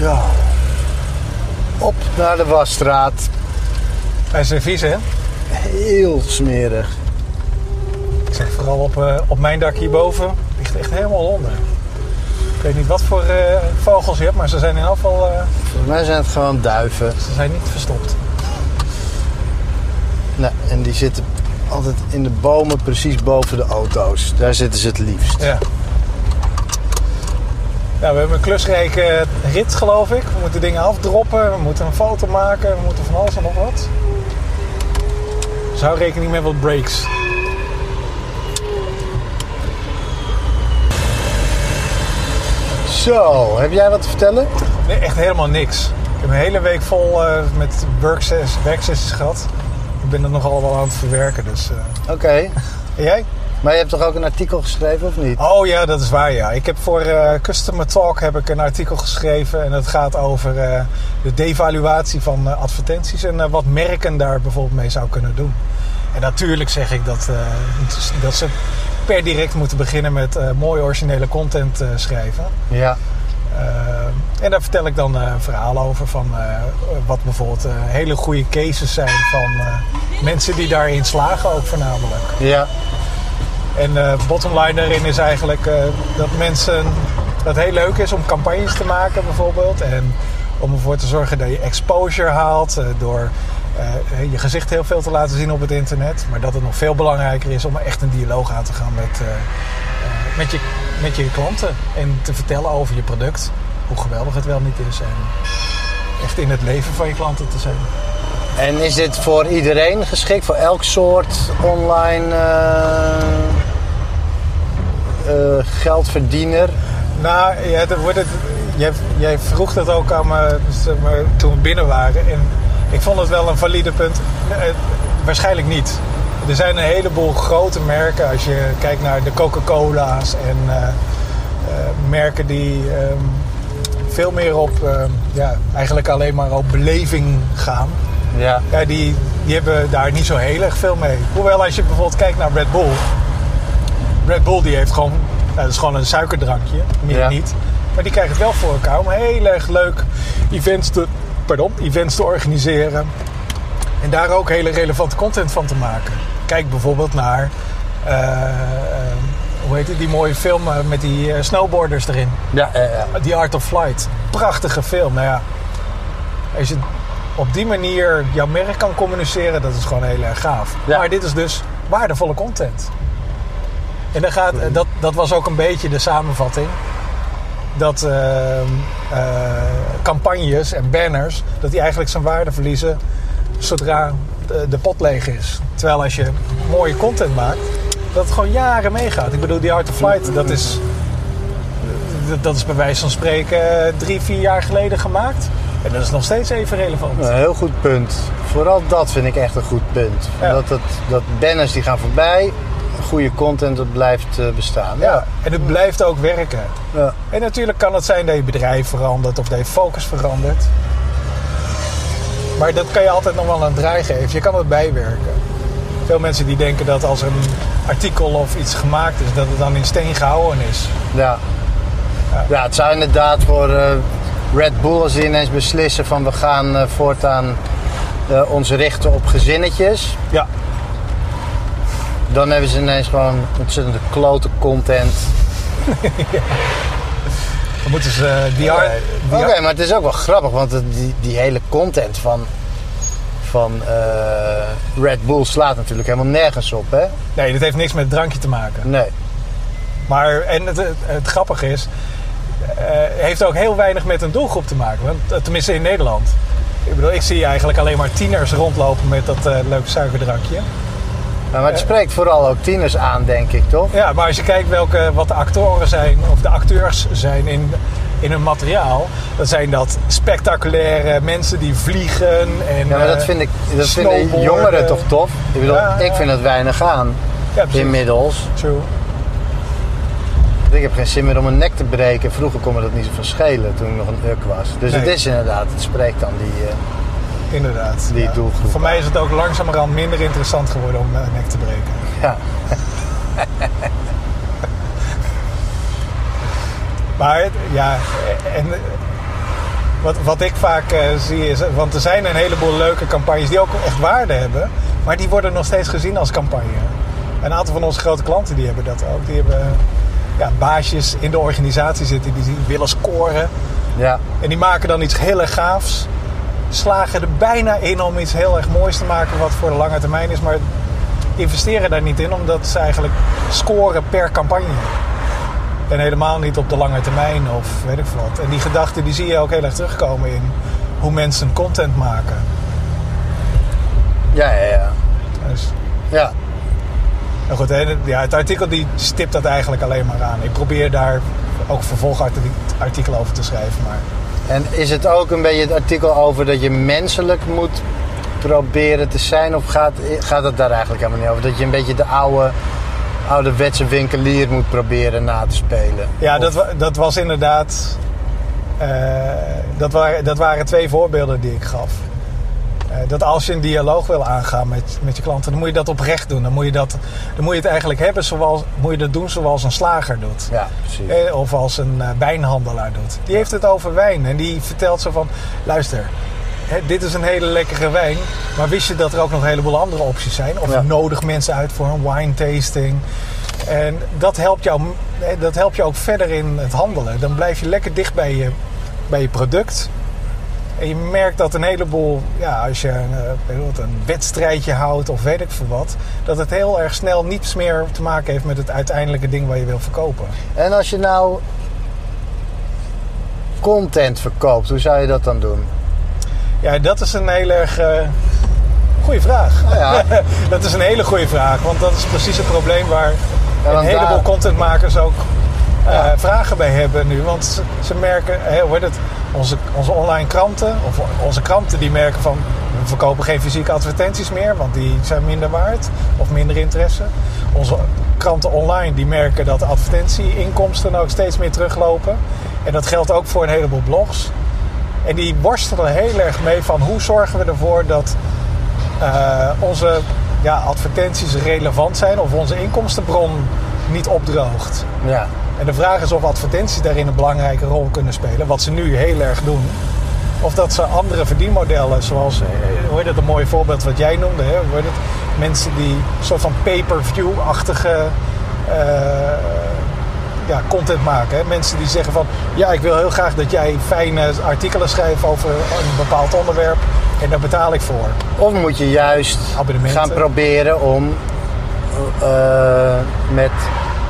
Zo. Op naar de wasstraat. Hij is vies, hè? Heel smerig. Ik zeg vooral op, eh, op mijn dak hierboven. Ligt echt helemaal onder. Ik weet niet wat voor eh, vogels je hebt, maar ze zijn in geval eh, Volgens mij zijn het gewoon duiven. ze zijn niet verstopt. Nee, en die zitten altijd in de bomen precies boven de auto's. Daar zitten ze het liefst. Ja. Ja, we hebben een klusrijke rit, geloof ik. We moeten dingen afdroppen, we moeten een foto maken, we moeten van alles en nog wat. Dus hou rekening met wat breaks. Zo, heb jij wat te vertellen? Nee, echt helemaal niks. Ik heb een hele week vol eh, met werksessies gehad. Ik ben er nogal wel aan het verwerken, dus... eh. Oké. En jij? Maar je hebt toch ook een artikel geschreven of niet? Oh ja, dat is waar ja. Ik heb voor eh, Customer Talk heb ik een artikel geschreven en het gaat over eh, de devaluatie van eh, advertenties en wat merken daar bijvoorbeeld mee zou kunnen doen. En natuurlijk zeg ik dat, dat ze per direct moeten beginnen met mooie originele content schrijven. Ja. En daar vertel ik dan eh verhalen over van wat bijvoorbeeld hele goede cases zijn van mensen die daarin slagen ook voornamelijk. Ja. En uh, bottom line daarin is eigenlijk eh, dat mensen dat heel leuk is om campagnes te maken bijvoorbeeld. En om ervoor te zorgen dat je exposure haalt eh, door eh, je gezicht heel veel te laten zien op het internet. Maar dat het nog veel belangrijker is om echt een dialoog aan te gaan met, eh, eh, met, je, met je klanten. En te vertellen over je product. Hoe geweldig het wel niet is. En echt in het leven van je klanten te zijn. En is dit voor iedereen geschikt? Voor elk soort online eh, eh, geldverdiener? Nou, ja, dan wordt het, jij, jij vroeg dat ook aan me zeg maar, toen we binnen waren. En ik vond het wel een valide punt. Eh, waarschijnlijk niet. Er zijn een heleboel grote merken. Als je kijkt naar de Coca-Cola's en eh, eh, merken die ehm, veel meer op, ehm, ja, eigenlijk alleen maar op beleving gaan. Ja. Ja, die, die hebben daar niet zo heel erg veel mee. Hoewel als je bijvoorbeeld kijkt naar Red Bull. Red Bull die heeft gewoon, nou, dat is gewoon een suikerdrankje, meer Ja. niet. Maar die krijgen het wel voor elkaar om heel erg leuk events te, pardon, events te organiseren. En daar ook hele relevante content van te maken. Kijk bijvoorbeeld naar, eh, eh, hoe heet het, die mooie film eh, met die snowboarders erin. Ja, ja, ja. The Art of Flight. Prachtige film. Nou ja, als je op die manier jouw merk kan communiceren, dat is gewoon heel erg gaaf. Ja. Maar dit is dus waardevolle content. En dan gaat, dat, dat was ook een beetje de samenvatting. Dat ehm, eh, campagnes en banners, dat die eigenlijk zijn waarde verliezen zodra de, de pot leeg is. Terwijl als je mooie content maakt, dat het gewoon jaren meegaat. Ik bedoel, die Art of Flight, dat is dat- is bij wijze van spreken drie, vier jaar geleden gemaakt. En dat is nog steeds even relevant. Een heel goed punt. Vooral dat vind ik echt een goed punt. Ja. Dat, het, dat banners die gaan voorbij, goede content dat blijft eh, bestaan. Ja, en het blijft ook werken. Ja. En natuurlijk kan het zijn dat je bedrijf verandert of dat je focus verandert. Maar dat kan je altijd nog wel een draai geven. Je kan het bijwerken. Veel mensen die denken dat als een artikel of iets gemaakt is, dat het dan in steen gehouden is. Ja. ja, het zou inderdaad voor eh, Red Bull als die ineens beslissen van we gaan eh, voortaan ons richten op gezinnetjes. Ja, Dan hebben ze ineens gewoon ontzettend klote content. dan moeten ze die Oké, ar- maar het is ook wel grappig, want die, die hele content van, van eh, Red Bull slaat natuurlijk helemaal nergens op, hè? Nee, dat heeft niks met drankje te maken. Nee. Maar, en het, het, het grappige is, eh heeft ook heel weinig met een doelgroep te maken. Want, tenminste in Nederland. Ik bedoel, ik zie eigenlijk alleen maar tieners rondlopen met dat leuke suikerdrankje. Maar het spreekt vooral ook tieners aan, denk ik, toch? Ja, maar als je kijkt welke, wat de actoren zijn, of de acteurs zijn in, in hun materiaal, dan zijn dat spectaculaire mensen die vliegen. En, Ja, maar dat eh, vind ik, dat vinden jongeren toch tof? Ik bedoel, Ja, ik vind het weinig aan, Ja, inmiddels. True. Ik heb geen zin meer om een nek te breken. Vroeger kon me dat niet zo van schelen toen ik nog een uk was. Dus Nee. het is inderdaad, het spreekt dan die... eh, Inderdaad. Die doelgroep. Voor mij is het ook langzamerhand minder interessant geworden om eh, nek te breken. ja. Maar ja, en wat, wat ik vaak eh, zie is, want er zijn een heleboel leuke campagnes die ook echt waarde hebben, maar die worden nog steeds gezien als campagne. Een aantal van onze grote klanten die hebben dat ook. Die hebben ja, baasjes in de organisatie zitten die willen scoren. Ja. En die maken dan iets heel erg gaafs. Slagen er bijna in om iets heel erg moois te maken wat voor de lange termijn is. Maar investeren daar niet in omdat ze eigenlijk scoren per campagne. En helemaal niet op de lange termijn of weet ik wat. En die gedachten die zie je ook heel erg terugkomen in hoe mensen content maken. Ja, ja, ja. Dus, Ja, nou goed, hè, ja, het artikel die stipt dat eigenlijk alleen maar aan. Ik probeer daar ook vervolgartikelen over te schrijven. Maar En is het ook een beetje het artikel over dat je menselijk moet proberen te zijn? Of gaat, gaat het daar eigenlijk helemaal niet over? Dat je een beetje de oude, ouderwetse winkelier moet proberen na te spelen? Ja, Of- dat, dat was inderdaad. eh, dat, waren, dat waren twee voorbeelden die ik gaf. Eh, dat als je een dialoog wil aangaan met, met je klanten, dan moet je dat oprecht doen. Dan moet je, dat, dan moet je het eigenlijk hebben zoals, moet je dat doen zoals een slager doet. Ja, precies. Eh, Of als een eh, wijnhandelaar doet. Die heeft het over wijn en die vertelt zo van: luister, dit is een hele lekkere wijn, maar wist je dat er ook nog een heleboel andere opties zijn? Of Ja. nodig mensen uit voor een wine tasting? En dat helpt, jou, dat helpt je ook verder in het handelen. Dan blijf je lekker dicht bij je, bij je product. En je merkt dat een heleboel, ja, als je eh, bijvoorbeeld een wedstrijdje houdt of weet ik veel wat, dat het heel erg snel niets meer te maken heeft met het uiteindelijke ding waar je wil verkopen. En als je nou content verkoopt, hoe zou je dat dan doen? Ja, dat is een heel erg uh, goede vraag. Ja. dat is een hele goede vraag, want dat is precies het probleem waar Ja, een heleboel daar- contentmakers ook eh, Ja. vragen bij hebben nu. Want ze, merken, hè, hoe heet het, onze, onze online kranten, of onze kranten die merken van we verkopen geen fysieke advertenties meer, want die zijn minder waard of minder interesse. Onze kranten online die merken dat advertentieinkomsten ook steeds meer teruglopen. En dat geldt ook voor een heleboel blogs. En die worstelen heel erg mee van hoe zorgen we ervoor dat eh, onze ja, advertenties relevant zijn of onze inkomstenbron niet opdroogt. Ja. En de vraag is of advertenties daarin een belangrijke rol kunnen spelen, wat ze nu heel erg doen. Of dat ze andere verdienmodellen, zoals, eh, hoe heet het, een mooi voorbeeld wat jij noemde, hè? Mensen die een soort van pay-per-view-achtige eh, ja, content maken. Hè? Mensen die zeggen van, ja, ik wil heel graag dat jij fijne artikelen schrijft over een bepaald onderwerp en daar betaal ik voor. Of moet je juist gaan proberen om eh, met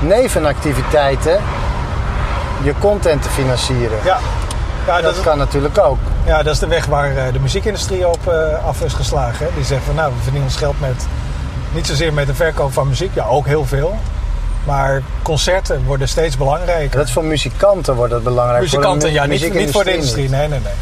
nevenactiviteiten je content te financieren. Ja, ja dat dat, is, kan natuurlijk ook. ja, dat is de weg waar eh, de muziekindustrie op eh, af is geslagen. Hè? Die zeggen van, nou, we verdienen ons geld met, niet zozeer met de verkoop van muziek, ja, ook heel veel. Maar concerten worden steeds belangrijker. Dat is voor muzikanten wordt dat belangrijk. Muzikanten, mu- ja, niet, niet voor de industrie. niet. Nee, nee, nee.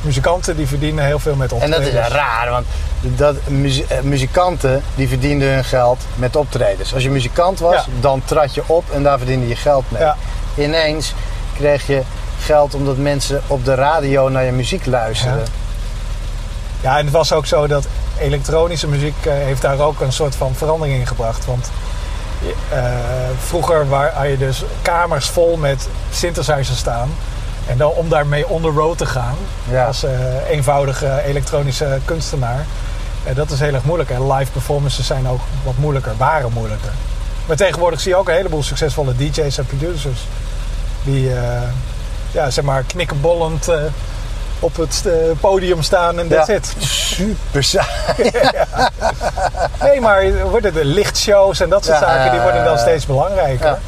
Muzikanten die verdienen heel veel met En optredens. dat is raar, want dat, muzie- eh, muzikanten die verdienden hun geld met optredens. Als je muzikant was, Ja. dan trad je op en daar verdiende je geld mee. Ja. Ineens kreeg je geld omdat mensen op de radio naar je muziek luisterden. Ja, en het was ook zo dat elektronische muziek eh, heeft daar ook een soort van verandering in gebracht. Want eh, vroeger waar, had je dus kamers vol met synthesizers staan. En dan om daarmee on the road te gaan Ja. als eenvoudige elektronische kunstenaar. Eh, dat is heel erg moeilijk. En live performances zijn ook wat moeilijker, waren moeilijker. Maar tegenwoordig zie je ook een heleboel succesvolle DJ's en producers. Die eh, ja, zeg maar knikkenbollend eh, op het podium staan en that's Ja. it. Super saai. Nee, maar worden de lichtshows en dat soort Ja, zaken, die worden dan eh, steeds belangrijker.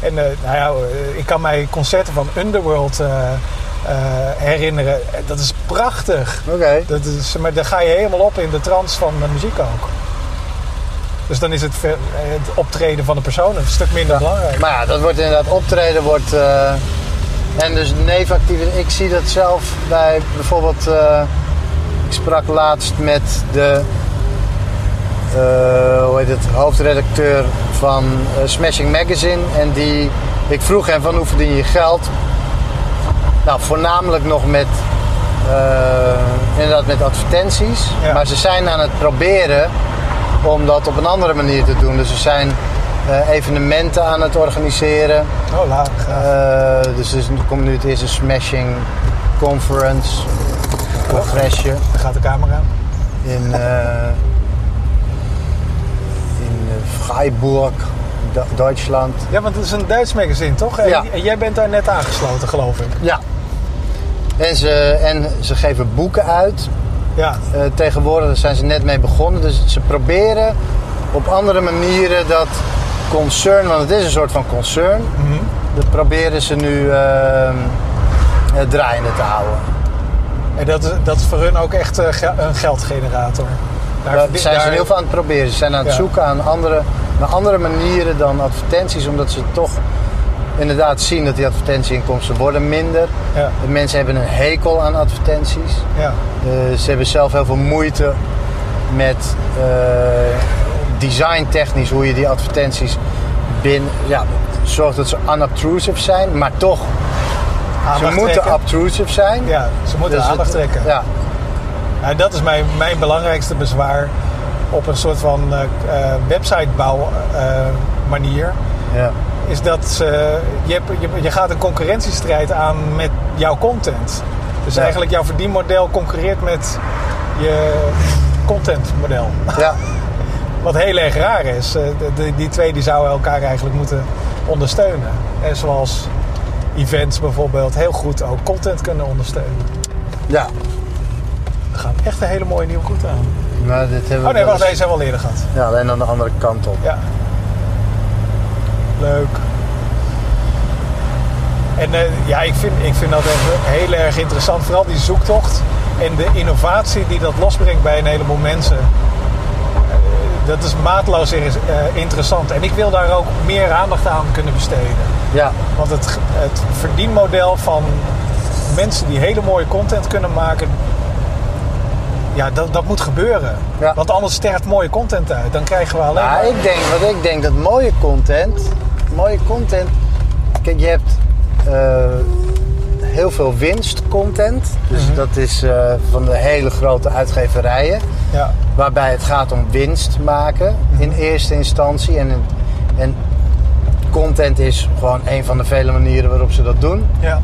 En nou ja, ik kan mij concerten van Underworld herinneren. Dat is prachtig. Oké. Dat is, maar daar ga je helemaal op in de trance van de muziek ook. Dus dan is het, het optreden van de persoon een stuk minder belangrijk. Maar ja, dat wordt inderdaad optreden wordt. eh, en dus nevenactieve. Ik zie dat zelf bij bijvoorbeeld. eh, ik sprak laatst met de. eh, hoe heet het? Hoofdredacteur van eh, Smashing Magazine. En die. Ik vroeg hem van hoe verdien je geld? Nou, voornamelijk nog met. eh, inderdaad met advertenties. Ja. Maar ze zijn aan het proberen om dat op een andere manier te doen. Dus ze zijn eh, evenementen aan het organiseren. Oh, laat. Eh, dus er komt nu het eerste Smashing Conference, congresje Daar gaat de camera. in, in Freiburg, Du- Duitsland. Ja, want het is een Duits magazine, toch? En, Ja. en jij bent daar net aangesloten, geloof ik. Ja. En ze, en ze geven boeken uit. Ja, Eh, tegenwoordig zijn ze net mee begonnen. Dus ze proberen op andere manieren dat concern, want het is een soort van concern, Mhm. dat proberen ze nu eh, eh, draaiende te houden. en dat is, dat is voor hun ook echt eh, ge- een geldgenerator. Daar, zijn ze heel veel aan het proberen. Ze zijn aan het Ja. zoeken aan andere, naar andere manieren dan advertenties, omdat ze toch inderdaad zien dat die advertentieinkomsten worden minder. Ja, De mensen hebben een hekel aan advertenties. ja, Eh, ze hebben zelf heel veel moeite met eh designtechnisch hoe je die advertenties binnen. Ja, zorgt dat ze unobtrusive zijn, maar toch, ze moeten trekken. obtrusive zijn. Ja, ze moeten Dus aandacht het- trekken. Ja, Nou, dat is mijn, mijn belangrijkste bezwaar op een soort van eh eh, websitebouw manier. ja, Is dat ze, je, hebt, je, je gaat een concurrentiestrijd aan met jouw content. Dus Ja. eigenlijk jouw verdienmodel concurreert met je contentmodel. ja, Wat heel erg raar is. Eh, de- de- die twee die zouden elkaar eigenlijk moeten ondersteunen. En zoals events bijvoorbeeld heel goed ook content kunnen ondersteunen. ja. We gaan echt een hele mooie nieuwe route aan. Nou, dit hebben we Oh nee, wel wacht, deze hebben we al eerder gehad. Ja, alleen aan de andere kant op. Ja. Leuk. En eh, ja, ik vind, ik vind dat echt heel erg interessant. Vooral die zoektocht en de innovatie die dat losbrengt bij een heleboel mensen. Eh, dat is maatloos eh, interessant. En ik wil daar ook meer aandacht aan kunnen besteden. Ja, Want het, het verdienmodel van mensen die hele mooie content kunnen maken. Ja, dat, dat moet gebeuren. Ja. Want anders sterft mooie content uit. Dan krijgen we alleen Nou, maar... ik denk, wat ik denk dat mooie content, mooie content, kijk je hebt eh, heel veel winstcontent, dus Mhm. dat is eh, van de hele grote uitgeverijen, Ja, waarbij het gaat om winst maken in eerste instantie en, en content is gewoon een van de vele manieren waarop ze dat doen. ja,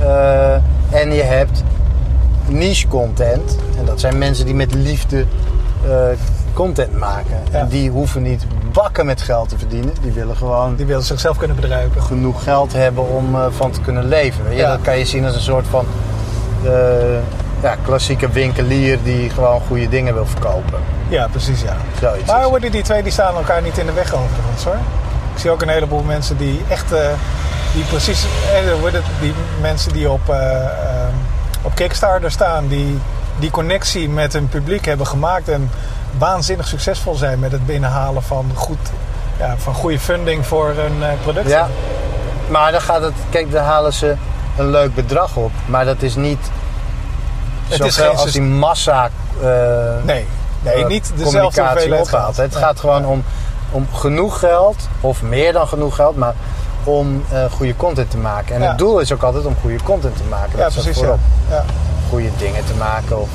Eh, en je hebt niche content. En dat zijn mensen die met liefde content maken. Ja. En die hoeven niet bakken met geld te verdienen. Die willen gewoon die willen zichzelf kunnen bedruipen. genoeg geld hebben om eh, van te kunnen leven. Ja. Dat kan je zien als een soort van eh, ja, klassieke winkelier die gewoon goede dingen wil verkopen. Ja, precies, ja. Zoiets. Maar worden die twee die staan elkaar niet in de weg overigens hoor. Ik zie ook een heleboel mensen die echt, eh, die precies, worden die mensen die op, eh, eh, op Kickstarter staan, die die connectie met hun publiek hebben gemaakt en waanzinnig succesvol zijn met het binnenhalen van, goed, ja, van goede funding voor hun eh, producten. Ja, maar dan gaat het, kijk, dan halen ze een leuk bedrag op. Maar dat is niet Het is zoveel geen als die massa eh, Nee, nee eh, niet dezelfde hoeveelheid geld. Het Ja. gaat gewoon om, om genoeg geld, of meer dan genoeg geld, maar om goede content te maken. En Ja. het doel is ook altijd om goede content te maken. Ja, Dat precies. Ja. voorop. Ja. Goede dingen te maken of...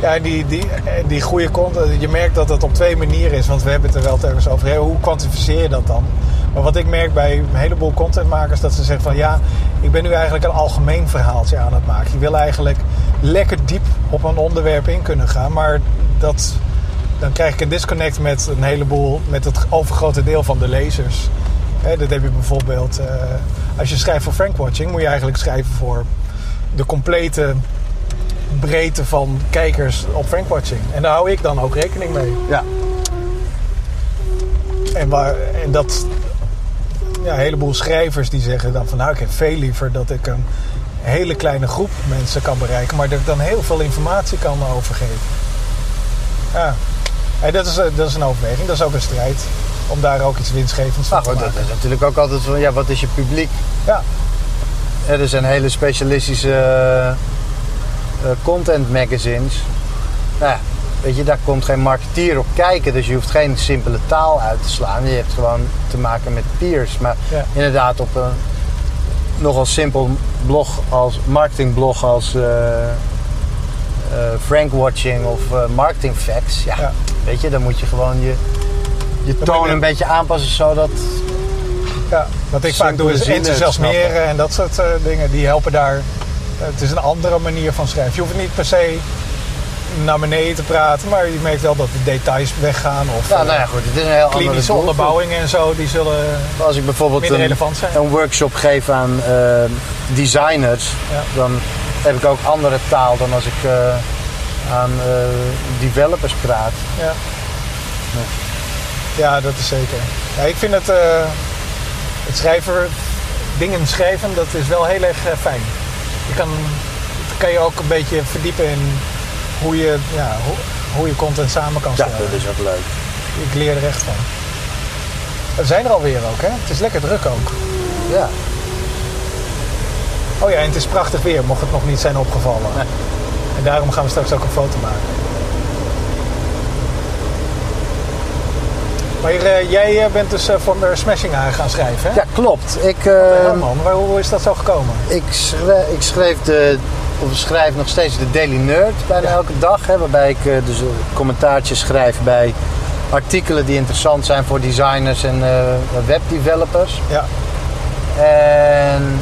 eh, Ja, die, die, die goede content. Je merkt dat het op twee manieren is. Want we hebben het er wel telkens over. Hoe kwantificeer je dat dan? Maar wat ik merk bij een heleboel contentmakers... dat ze zeggen van ja, ik ben nu eigenlijk een algemeen verhaaltje aan het maken. Je wil eigenlijk lekker diep op een onderwerp in kunnen gaan. Maar dat, dan krijg ik een disconnect met een heleboel... met het overgrote deel van de lezers. Dat heb je bijvoorbeeld... eh, als je schrijft voor Frankwatching... moet je eigenlijk schrijven voor de complete breedte van kijkers op Frankwatching. En daar hou ik dan ook rekening mee. ja. En, waar, en dat ja, een heleboel schrijvers die zeggen dan van nou ik heb veel liever dat ik een hele kleine groep mensen kan bereiken, maar dat ik dan heel veel informatie kan overgeven. Ja, en dat, is, eh, dat is een overweging, dat is ook een strijd om daar ook iets winstgevends van Nou te goed, dat maken. is natuurlijk ook altijd van, ja, wat is je publiek? Ja, Er zijn hele specialistische eh, content magazines. Nou ja, weet je, daar komt geen marketeer op kijken. Dus je hoeft geen simpele taal uit te slaan. Je hebt gewoon te maken met peers. Maar Ja. inderdaad op een nogal simpel blog als marketingblog als eh eh, Frankwatching of eh, Marketing Facts. Ja, Ja. weet je, dan moet je gewoon je, je toon je- een beetje aanpassen zodat Ja, wat ik vaak doe is enthousiasmeren en dat soort eh, dingen. Die helpen daar. Het is een andere manier van schrijven. Je hoeft niet per se naar beneden te praten, maar je merkt wel dat de details weggaan. Of Ja, eh, nou ja, goed. Het is een heel andere klinische onderbouwingen en zo, die zullen Als ik bijvoorbeeld een, relevant zijn. een workshop geef aan eh, designers, Ja. dan heb ik ook andere taal dan als ik eh, aan eh, developers praat. Ja. ja, dat is zeker. Ja, ik vind het, het schrijven, dingen schrijven, dat is wel heel erg fijn. Je kan, kan je ook een beetje verdiepen in hoe je, ja, hoe, hoe je content samen kan Ja, stellen. dat is ook leuk. Ik leer er echt van. We zijn er alweer ook, hè? Het is lekker druk ook. Ja. Oh ja, en het is prachtig weer, mocht het nog niet zijn opgevallen. Nee. En daarom gaan we straks ook een foto maken. Maar eh, jij eh, bent dus eh, voor Smashing aan gaan schrijven, hè? ja, klopt. Ik, Ja, eh, man, waar, hoe is dat zo gekomen? ik, schrijf, ik schreef de, of schrijf nog steeds de Daily Nerd bijna Ja. elke dag. Hè, waarbij ik dus een commentaartje schrijf bij artikelen die interessant zijn voor designers en webdevelopers. Ja, En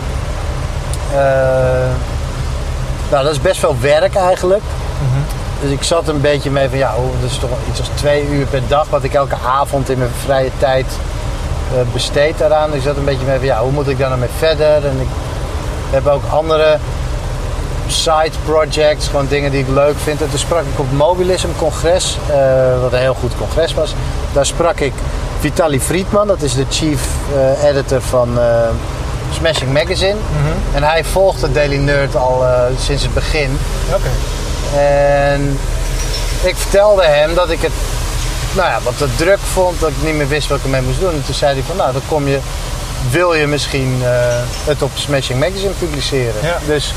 nou, dat is best veel werk eigenlijk. Mhm. Dus ik zat een beetje mee van ja, oh, dat is toch iets als twee uur per dag wat ik elke avond in mijn vrije tijd eh, besteed daaraan. Dus ik zat een beetje mee van ja, hoe moet ik daar nou mee verder? En ik heb ook andere side projects, gewoon dingen die ik leuk vind. En toen sprak ik op het Mobilism congres, eh, wat een heel goed congres was. Daar sprak ik Vitali Friedman, dat is de chief eh, editor van Smashing Magazine. Mhm. En hij volgt de Daily Nerd al sinds het begin. oké. En ik vertelde hem dat ik het nou ja, wat te druk vond, dat ik niet meer wist wat ik ermee moest doen. En toen zei hij van nou, dan kom je, wil je misschien eh, het op Smashing Magazine publiceren. Ja. Dus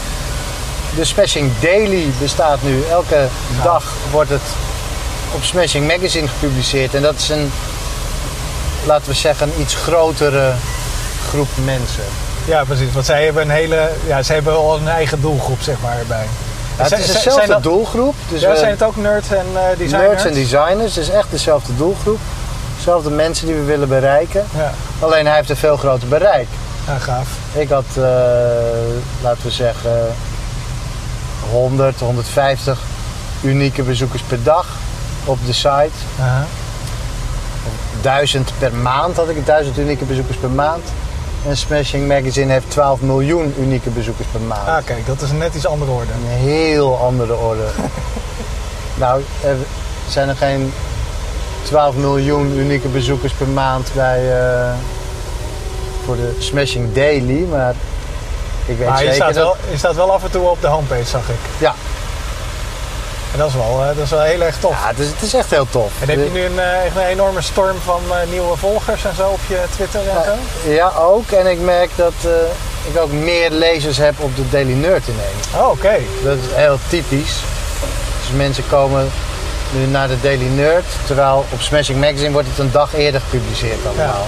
de Smashing Daily bestaat nu. Elke dag wordt het op Smashing Magazine gepubliceerd. En dat is een, laten we zeggen, een iets grotere groep mensen. Ja, precies. Want zij hebben een hele, ja, ze hebben al een eigen doelgroep, zeg maar, erbij. Ja, het is dezelfde zijn dat- doelgroep. Dus ja, we- zijn het ook nerds en eh designers? Nerds en designers, het is echt dezelfde doelgroep. Dezelfde mensen die we willen bereiken. Ja, Alleen hij heeft een veel groter bereik. ja gaaf. Ik had, eh, laten we zeggen, 100, 150 unieke bezoekers per dag op de site. Aha. 1000 per maand had ik, 1000 unieke bezoekers per maand. En Smashing Magazine heeft 12 miljoen unieke bezoekers per maand. Ah, kijk, dat is een net iets andere orde. Een heel andere orde. nou, er zijn er geen 12 miljoen unieke bezoekers per maand bij, eh, voor de Smashing Daily, maar ik weet Maar je zeker staat, dat... wel, je staat wel af en toe op de homepage, zag ik. Ja, En dat is wel, eh, dat is wel heel erg tof. ja het, is, het is echt heel tof. En heb je nu een, eh, echt een enorme storm van eh, nieuwe volgers en zo op je Twitter en zo? Ja, ook. En ik merk dat eh, ik ook meer lezers heb op de Daily Nerd ineens. Oh, oké. Dat is heel typisch. Dus mensen komen nu naar de Daily Nerd, terwijl op Smashing Magazine wordt het een dag eerder gepubliceerd allemaal.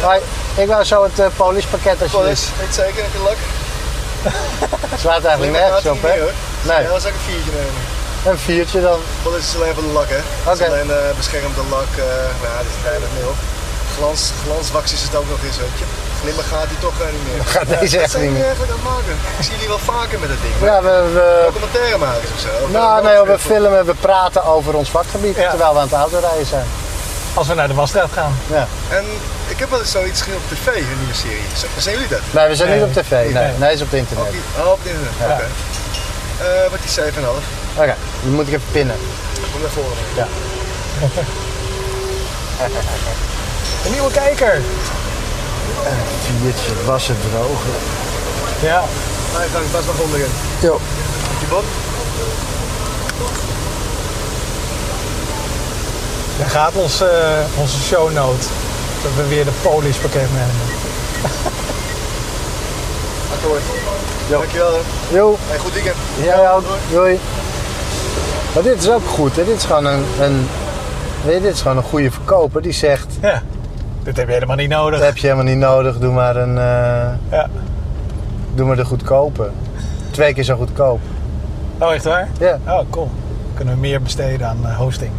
Hoi, ik wou zo het uh, polispakket als je Polish, weet zeker, lak? Het slaat eigenlijk nergens op, hè? Nee, Ja, dan zou ik een viertje nemen. een viertje dan. Polish is alleen voor de lak, hè? Het is alleen uh, beschermde lak, uh, maar ja, dit is eigenlijk niet op. Glans, glanswax is het ook nog eens, weet je. Glimmer gaat hij toch uh, niet meer. Gaat deze echt zijn niet jullie meer. eigenlijk aan het maken? Ik zie jullie wel vaker met het ding. Ja, we, we, Documentaire maken of zo. Of nou, een nee, we filmen, we praten over ons vakgebied Ja. terwijl we aan het autorijden zijn. Als we naar de wasstraat gaan. Ja. En ik heb wel eens zoiets gezien op tv, een nieuwe serie. Zijn jullie dat? Nee, we zijn Nee. niet op tv. Nee, Nee. nee, is op het internet. Niet? Oh, op het internet. Ja. Oké. Eh, wat die 7,5. Oké, die moet ik even pinnen. Kom naar voren. Ja. Een nieuwe kijker. Viertje, wassen, drogen. Ja. Hij gaat best nog onderin. Jo. Die bot? Daar gaat ons, eh, onze shownote. Dat we weer de Polish pakket nemen. Akkoord. Jo. Dankjewel hè. Jo, Hey, goed weekend. jij ook. Doei. Maar dit is ook goed, hè? Dit is gewoon een, een, weet je, dit is gewoon een goede verkoper die zegt, Ja. Dit heb je helemaal niet nodig. dat heb je helemaal niet nodig, doe maar, een, eh, Ja. doe maar de goedkope. Twee keer zo goedkoop. Oh, echt waar? Ja. Oh, cool. Kunnen we meer besteden aan eh, hosting.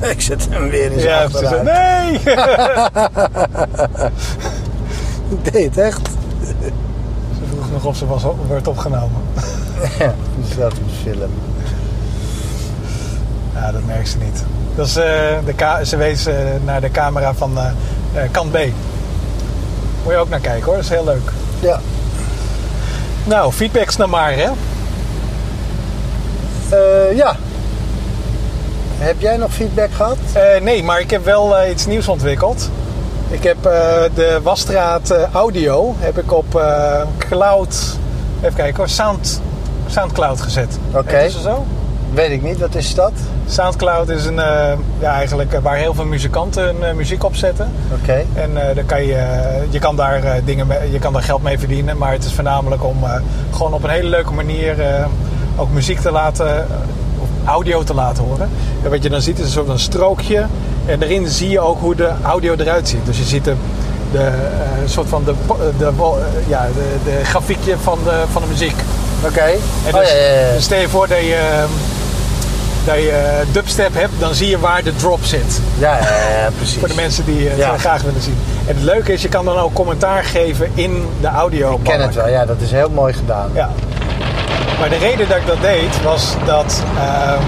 ik zet hem weer in zijn Ja, achteruit. nee! Ik deed het echt. ze vroeg nog of ze was, werd opgenomen. Ja, zat in de film. Ja, dat merkt ze niet. Dat is, eh, de ze wees eh, naar de camera van eh, kant B. Moet je ook naar kijken hoor, dat is heel leuk. Ja. Nou, feedbacks dan maar hè. Ja. Heb jij nog feedback gehad? Eh, nee, maar ik heb wel eh, iets nieuws ontwikkeld. Ik heb eh, de Wasstraat audio heb ik op Cloud, even kijken hoor, Sound, Soundcloud gezet. Oké. Ze zo? Weet ik niet, wat is dat? Soundcloud is een, eh, ja, eigenlijk waar heel veel muzikanten hun muziek op zetten. Oké. En dan kan je, je, kan daar, dingen mee- je kan daar geld mee verdienen. Maar het is voornamelijk om gewoon op een hele leuke manier ook muziek te laten, audio te laten horen. En wat je dan ziet is een soort van strookje. En daarin zie je ook hoe de audio eruit ziet. Dus je ziet de, de eh, soort van de, po- de, eh, ja, de, de grafiekje van de, van de muziek. Oké. En Oh dus, ja, ja, ja. dus stel je voor dat je, eh, dat je eh, dubstep hebt, dan zie je waar de drop zit. Ja, precies. Voor de mensen die het eh, graag willen zien. En het leuke is, je kan dan ook commentaar geven in de audio. Ik ken het wel, ja, dat is heel mooi gedaan. Ja. Maar de reden dat ik dat deed, was dat ehm,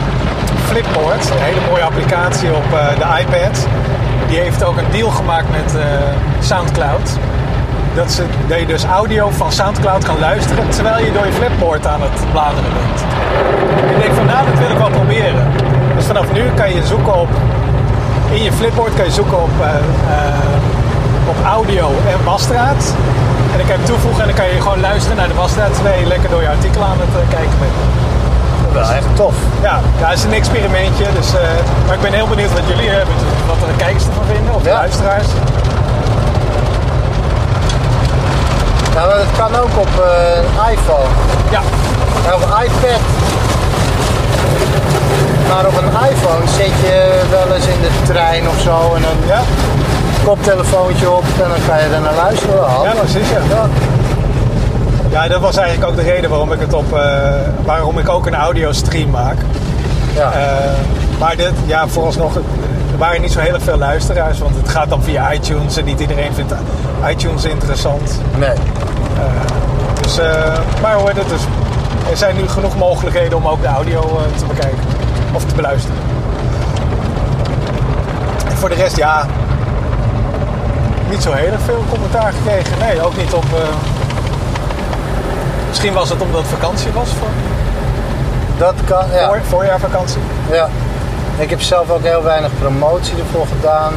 Flipboard, een hele mooie applicatie op eh, de iPad, die heeft ook een deal gemaakt met eh, Soundcloud. Dat, ze, je dus audio van Soundcloud kan luisteren terwijl je door je Flipboard aan het bladeren bent. Ik denk van nou, dat wil ik wel proberen. Dus vanaf nu kan je zoeken op, in je Flipboard kan je zoeken op, eh, op audio en wasstraat. En dan kan je hem toevoegen en dan kan je gewoon luisteren naar de wasstraat je lekker door je artikel aan het eh, kijken bent. Wel echt tof. Ja, ja, het is een experimentje. Dus, eh, maar ik ben heel benieuwd wat jullie hebben, wat de kijkers ervan vinden, of de Ja. luisteraars. Nou, dat kan ook op eh, een iPhone. Ja, op een iPad. Maar op een iPhone zit je wel eens in de trein of zo en een ja, koptelefoontje op en dan kan je er naar luisteren. Wel ja precies. Ja. Ja. ja, dat was eigenlijk ook de reden waarom ik het op, eh, waarom ik ook een audiostream maak. Ja. Eh, maar dit, ja, vooralsnog, er waren niet zo heel veel luisteraars, want het gaat dan via iTunes en niet iedereen vindt iTunes interessant. nee. Dus, eh, maar hoor, dat is, er zijn nu genoeg mogelijkheden om ook de audio te bekijken of te beluisteren. En voor de rest, ja, niet zo heel erg veel commentaar gekregen. Nee, ook niet op. eh, misschien was het omdat het vakantie was, voor, Dat kan, ja. voor, voorjaarvakantie. ja. Ik heb zelf ook heel weinig promotie ervoor gedaan.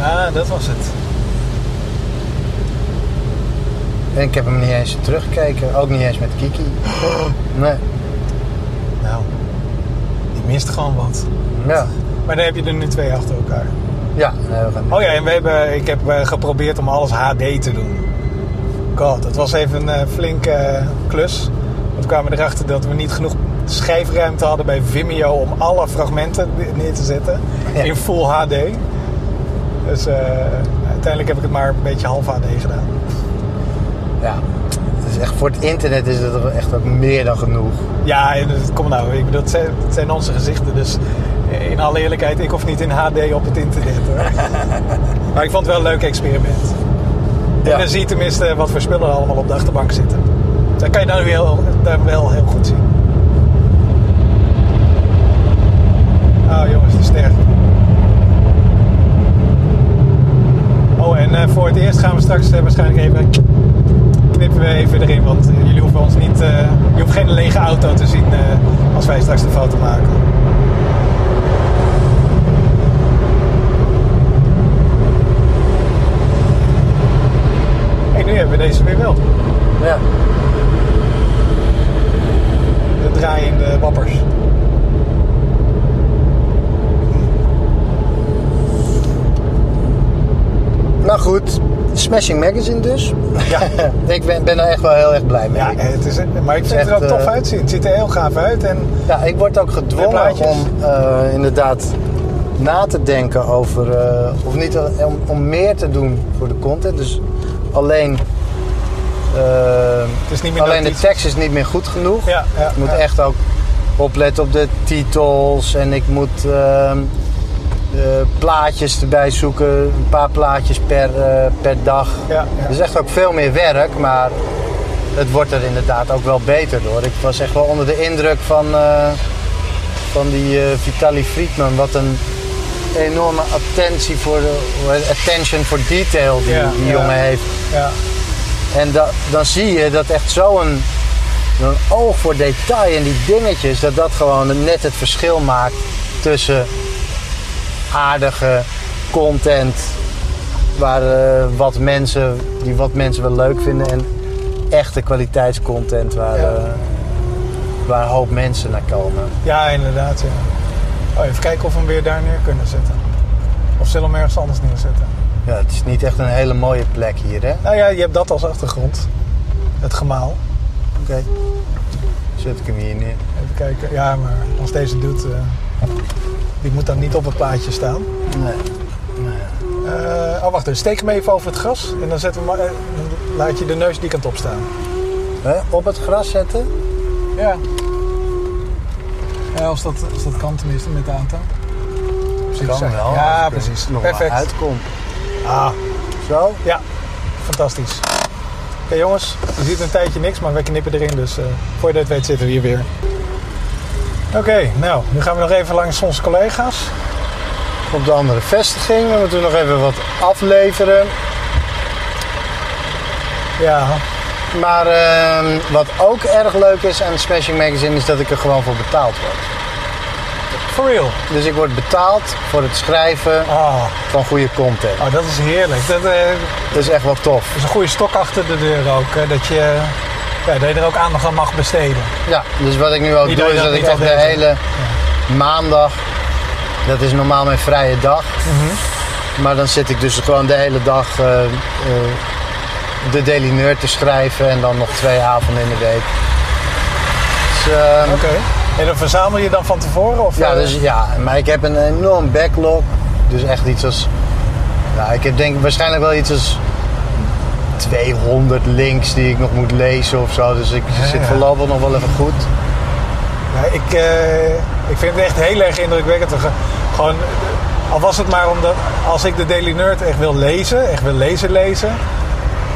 Ah, dat was het. En ik heb hem niet eens teruggekeken. Ook niet eens met Kiki. Nee. Nou, die mist gewoon wat. Ja. Maar dan heb je er nu twee achter elkaar. Ja, gaan Oh ja, en we hebben, ik heb eh, geprobeerd om alles HD te doen. God, dat was even een eh, flinke eh, klus. Want we kwamen erachter dat we niet genoeg schijfruimte hadden bij Vimeo om alle fragmenten neer te zetten Ja. in full HD. Dus eh, uiteindelijk heb ik het maar een beetje half HD gedaan. Ja. Het is echt, voor het internet is het er echt ook meer dan genoeg. Ja, en kom nou, ik bedoel, het zijn, het zijn onze gezichten, dus in alle eerlijkheid, ik hoef niet in HD op het internet. Hoor. maar ik vond het wel een leuk experiment. En dan zie je tenminste wat voor spullen er allemaal op de achterbank zitten. Dan kan je daar wel heel goed zien. Oh jongens, de ster. Oh, en eh, voor het eerst gaan we straks eh, waarschijnlijk even knippen we even erin, want eh, jullie hoeven ons niet, eh, je hoeft geen lege auto te zien eh, als wij straks de foto maken. Nu hebben we deze weer wel. Ja. De draaiende wappers. Nou goed, Smashing Magazine dus. Ja, ik ben, ben er echt wel heel erg blij mee. ja het is, maar ik vind het er ook tof eh, uitzien. Het ziet er heel gaaf uit. En Ja, ik word ook gedwongen om eh, inderdaad na te denken over, eh, of niet om, om meer te doen voor de content. Dus alleen, eh, het is niet meer alleen de tekst is niet meer goed genoeg. Ja, ja, Ik moet ja. echt ook opletten op de titels en ik moet ehm, eh, plaatjes erbij zoeken. Een paar plaatjes per, eh, per dag. Het is echt ook veel meer werk, maar het wordt er inderdaad ook wel beter door. Ik was echt wel onder de indruk van, van die eh Vitaly Friedman. Wat een enorme attentie voor de, attention for detail die, Ja, die ja. jongen heeft. Ja. En da- dan zie je dat echt zo'n zo'n oog voor detail en die dingetjes, dat dat gewoon net het verschil maakt tussen aardige content, waar eh, wat mensen, die wat mensen wel leuk vinden, en echte kwaliteitscontent waar, Ja. eh, waar een hoop mensen naar komen. Ja, inderdaad. Ja. Oh, even kijken of we hem weer daar neer kunnen zetten. Of zullen we hem ergens anders neerzetten? Ja, het is niet echt een hele mooie plek hier, hè? Nou ja, je hebt dat als achtergrond. Het gemaal. Oké. Zet ik hem hier neer. Even kijken. Ja, maar als deze doet, eh, die moet dan niet op het plaatje staan. Nee. Eh, oh, wacht even. Steek hem even over het gras. En dan, zetten we maar, eh, dan laat je de neus die kant op staan. Hè? Op het gras zetten? Ja. Ja, als dat, als dat kan tenminste met de aantal. Precies. Kan wel. Ja, precies. Nog Perfect. uitkomt. Ah, Zo? ja. Fantastisch. Oké jongens, je ziet een tijdje niks, maar we knippen erin. Dus eh voor je dat weet zitten we hier weer. Oké, nou, nu gaan we nog even langs onze collega's. op de andere vestiging. We moeten nog even wat afleveren. Ja, Maar ehm, wat ook erg leuk is aan Smashing Magazine is dat ik er gewoon voor betaald word. For real. Dus ik word betaald voor het schrijven Ah, van goede content. oh, dat is heerlijk. Dat, eh, Dat is echt wel tof. is een goede stok achter de deur ook. hè, dat, je, ja, dat je er ook aandacht aan mag besteden. Ja, dus wat ik nu ook doe dat is dat dat ik echt de hele maandag, dat is normaal mijn vrije dag. Maar dan zit ik dus gewoon de hele dag eh, eh, de Daily Nerd te schrijven en dan nog twee avonden in de week. Dus, ehm, Oké. En dan verzamel je dan van tevoren? Of, Ja, eh, dus, ja, maar ik heb een enorm backlog. Dus echt iets als. Ja, ik heb denk waarschijnlijk wel iets als 200 links die ik nog moet lezen of zo. Dus ik Ja, zit voorlopig nog wel even goed. Ja, ik, eh, ik vind het echt heel erg indrukwekkend. Ge- Gewoon, al was het maar omdat als ik de Daily Nerd echt wil lezen, echt wil lezen lezen,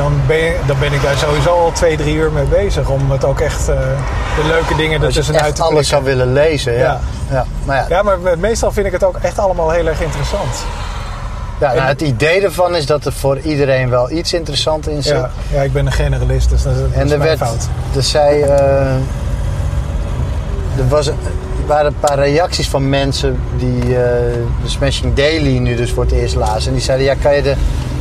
dan ben, je, dan ben ik daar sowieso al twee, drie uur mee bezig. Om het ook echt eh, de leuke dingen ertussenuit echt te alles zou willen lezen. Ja. Ja. Ja. Maar ja, Ja, maar meestal vind ik het ook echt allemaal heel erg interessant. ja, nou, het idee ervan is dat er voor iedereen wel iets interessants in zit. Ja, ja, ik ben een generalist, dus dat, is- dat En is er mijn werd, fout. er zei, eh, er, was, er waren een paar reacties van mensen die eh, de Smashing Daily nu dus voor het eerst lazen. En die zeiden, ja, kan je de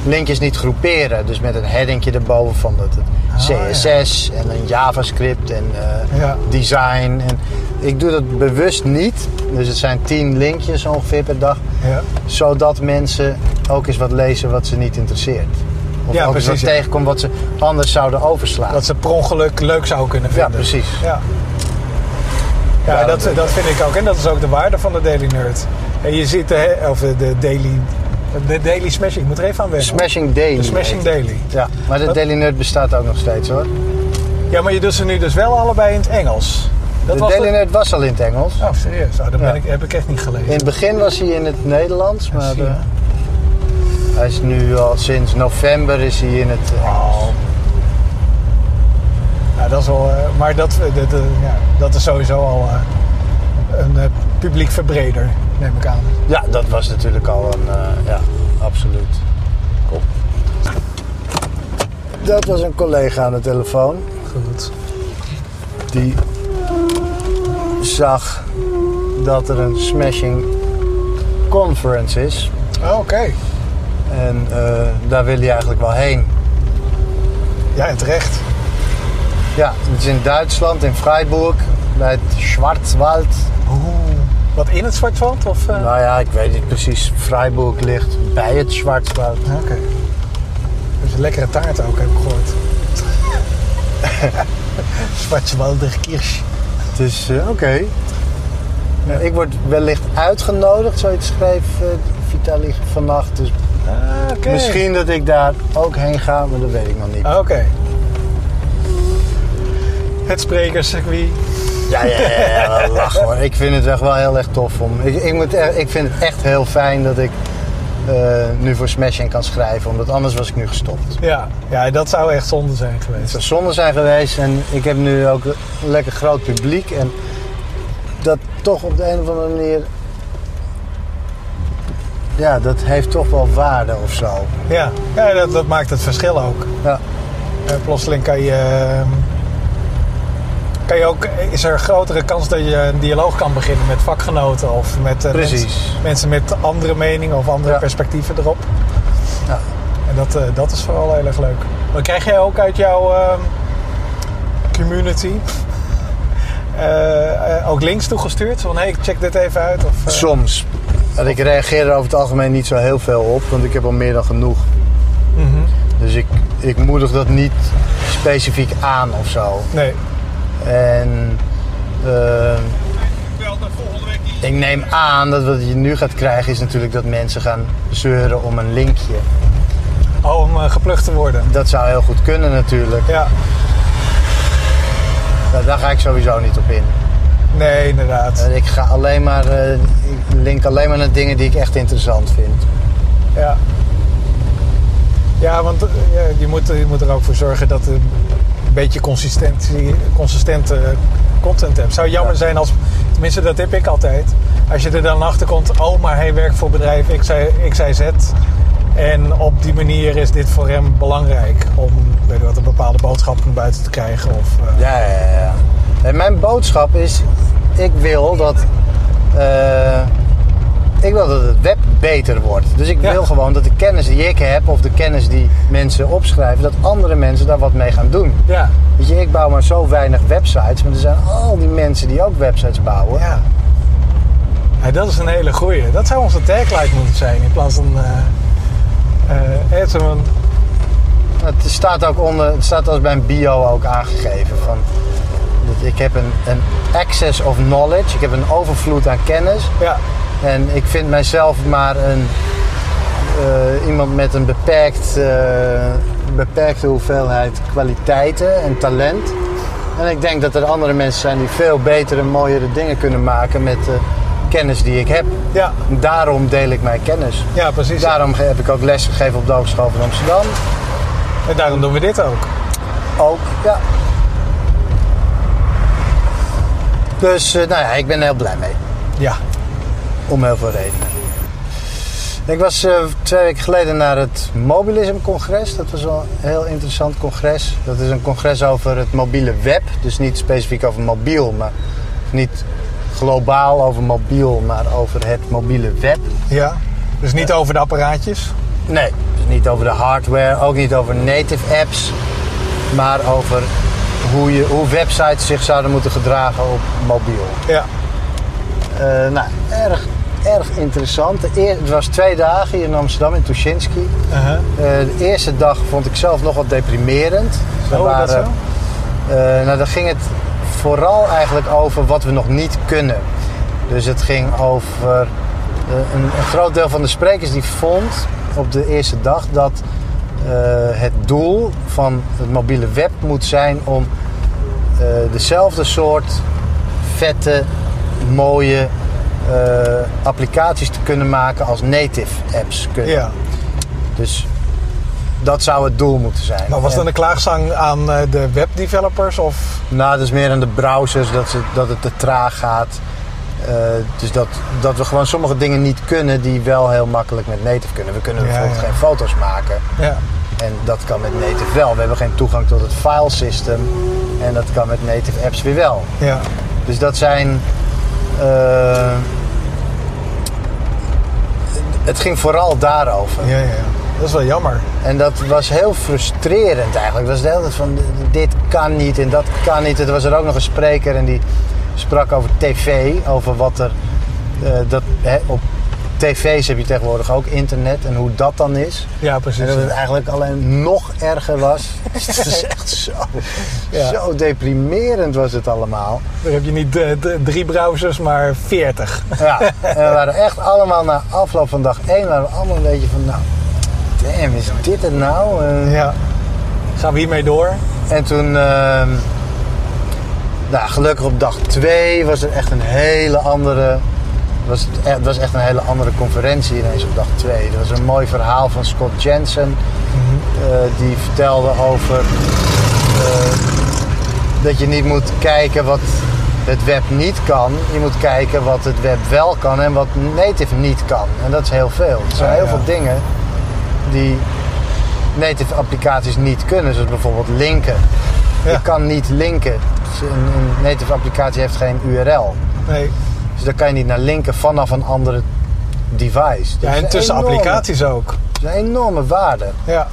linkjes niet groeperen? Dus met een headingje erboven van het, het Ah, CSS en een JavaScript en eh, Ja. design. En ik doe dat bewust niet. Dus het zijn tien linkjes ongeveer per dag. Ja. Zodat mensen ook eens wat lezen wat ze niet interesseert. Of Ja, ook eens precies, wat ja. tegenkomt wat ze anders zouden overslaan. Dat ze per ongeluk leuk zou kunnen Ja, vinden. precies. Ja, ja, Ja, dat, dat- dat vind ik ook. En dat is ook de waarde van de Daily Nerd. En je ziet de, of de Daily, de Daily Smashing. Ik moet er even aan wennen. Smashing Daily. De Smashing heet. Daily. Ja, maar de? Daily Nerd bestaat ook nog steeds hoor. Ja, maar je doet ze nu dus wel allebei in het Engels. Dat de was Daily de- Nerd was al in het Engels. Oh, serieus? Oh, dat Ja. ik, heb ik echt niet gelezen. In het begin was hij in het Nederlands, maar eh, hij is nu al sinds november is hij in het Engels. Oh. Ja, dat is wel, eh, maar dat, eh, dat, ja, dat is sowieso al eh, een publiek verbreder, neem ik aan. Ja, dat was natuurlijk al een, eh, ja, absoluut. Cool. Dat was een collega aan de telefoon. Goed. Die zag dat er een smashing conference is. Oh, Oké. En eh, daar wil hij eigenlijk wel heen. Ja, en terecht. Ja, het is in Duitsland, in Freiburg, bij het Schwarzwald. Wat in het Zwartveld? Of, eh? Nou ja, ik weet niet precies. Freiburg ligt bij het Schwarzwald. Oké. Dus een lekkere taart ook, heb ik gehoord. Schwarzwalder Kirsch. Dus eh, oké. Ik word wellicht uitgenodigd, zoiets schreef eh Vitali vannacht. Dus Ah, misschien dat ik daar ook heen ga, maar dat weet ik nog niet. Ah, Oké. Het sprekerscircuit. Ja, ja, ja, lach hoor. Ik vind het echt wel heel erg tof om. Ik, ik, moet echt, ik vind het echt heel fijn dat ik eh, nu voor Smashing kan schrijven, omdat anders was ik nu gestopt. Ja, ja, dat zou echt zonde zijn Het geweest. zou zonde zijn geweest en ik heb nu ook een lekker groot publiek en dat toch op de een of andere manier. Ja, dat heeft toch wel waarde of zo. Ja, ja dat, dat maakt het verschil ook. Ja, Eh, plotseling kan je, ehm, kan je ook, is er een grotere kans dat je een dialoog kan beginnen met vakgenoten of met eh. Mensen, mensen met andere meningen of andere Ja. perspectieven erop. Ja. En dat, eh, dat is vooral heel erg leuk. Maar krijg jij ook uit jouw ehm, community eh, ook links toegestuurd? Van hey, check dit even uit. Of, soms. En ik reageer er over het algemeen niet zo heel veel op, want ik heb al meer dan genoeg. mhm. Dus ik, ik moedig dat niet specifiek aan of zo. Nee. En eh, ik neem aan dat wat je nu gaat krijgen is natuurlijk dat mensen gaan zeuren om een linkje. Oh, om geplukt te worden. Dat zou heel goed kunnen natuurlijk. Ja, Nou, daar ga ik sowieso niet op in. nee, inderdaad. Ik ga alleen maar, eh, ik link alleen maar naar dingen die ik echt interessant vind. Ja. Ja, want eh, je, moet, je moet er ook voor zorgen dat je een beetje consistentie, consistente content hebt. Zou jammer Ja. zijn als, tenminste dat heb ik altijd, als je er dan achter komt, oh maar hij werkt voor bedrijf X, Y, Z. En op die manier is dit voor hem belangrijk om weet je wat, een bepaalde boodschap naar buiten te krijgen. Of, eh, Ja, ja, ja. En mijn boodschap is, ik wil dat, eh, ik wil dat het web beter wordt. Dus ik Ja. wil gewoon dat de kennis die ik heb, of de kennis die mensen opschrijven, dat andere mensen daar wat mee gaan doen. ja. Weet je, ik bouw maar zo weinig websites, maar er zijn al die mensen die ook websites bouwen. Ja. Ja, dat is een hele goeie. Dat zou onze tagline moeten zijn in plaats van... eh eh, zo'n- Het staat ook onder, het staat als bij een bio ook aangegeven. Van, dat ik heb een, een access of knowledge, ik heb een overvloed aan kennis. ja, En ik vind mijzelf maar een, eh, iemand met een beperkt, eh, beperkte hoeveelheid kwaliteiten en talent. En ik denk dat er andere mensen zijn die veel betere, mooiere dingen kunnen maken met de kennis die ik heb. ja, daarom deel ik mijn kennis. ja, precies. Daarom heb ik ook les gegeven op de Hogeschool van Amsterdam. En daarom doen we dit ook. Ook, ja. Dus eh, nou ja, ik ben er heel blij mee. Ja. Om heel veel redenen. Ik was eh, twee weken geleden naar het Mobilism-congres. Dat was wel een heel interessant congres. Dat is een congres over het mobiele web. Dus niet specifiek over mobiel, maar niet globaal over mobiel, maar over het mobiele web. Ja. Dus niet over de apparaatjes. Nee, dus niet over de hardware, ook niet over native apps, maar over hoe, je, hoe websites zich zouden moeten gedragen op mobiel. Ja. Eh, nou, erg, erg interessant. De eer- het was twee dagen hier in Amsterdam, in Tuschinski. Eh, de eerste dag vond ik zelf nog wat deprimerend. Er Oh, dat zo? eh, nou, daar ging het vooral eigenlijk over wat we nog niet kunnen. Dus het ging over eh, een, een groot deel van de sprekers die vond op de eerste dag dat het doel van het mobiele web moet zijn om dezelfde soort vette, mooie applicaties te kunnen maken als native apps kunnen. Ja. Dus dat zou het doel moeten zijn. Maar was dan een klaagzang aan eh, de webdevelopers? Of... Nou, dat is meer aan de browsers dat, ze, dat het te traag gaat. Eh, dus dat, dat we gewoon sommige dingen niet kunnen die wel heel makkelijk met native kunnen. We kunnen Ja, bijvoorbeeld ja. geen foto's maken. Ja. En dat kan met native wel. We hebben geen toegang tot het filesystem. En dat kan met native apps weer wel. Ja. Dus dat zijn. eh, het ging vooral daarover. Ja, ja. Dat is wel jammer. En dat was heel frustrerend eigenlijk. Dat was de hele tijd van dit kan niet en dat kan niet. Er was er ook nog een spreker en die sprak over tv. Over wat er. eh, dat, hè, op tv's heb je tegenwoordig ook internet en hoe dat dan is. Ja, En precies. dat het eigenlijk alleen nog erger was. het is echt zo, Ja. zo deprimerend was het allemaal. Dan heb je niet eh, drie browsers, maar veertig. Ja, en we waren echt allemaal na afloop van dag 1 waren we allemaal een beetje van nou, damn, is dit het nou? Ja. Gaan we hiermee door? En toen, ehm, Nou, gelukkig op dag 2 was er echt een hele andere. Was het, e- het was echt een hele andere conferentie ineens op dag 2. Er was een mooi verhaal van Scott Jensen. eh, die vertelde over eh, dat je niet moet kijken wat het web niet kan. Je moet kijken wat het web wel kan en wat native niet kan. En dat is heel veel. Er zijn Ja, heel ja. veel dingen die native applicaties niet kunnen. Zoals bijvoorbeeld linken. Ja. Je kan niet linken. Dus Een, een native applicatie heeft geen URL. Nee. Dus daar kan je niet naar linken vanaf een andere device. Ja, en tussen enorme- applicaties ook. Dat is een enorme waarde. Ja.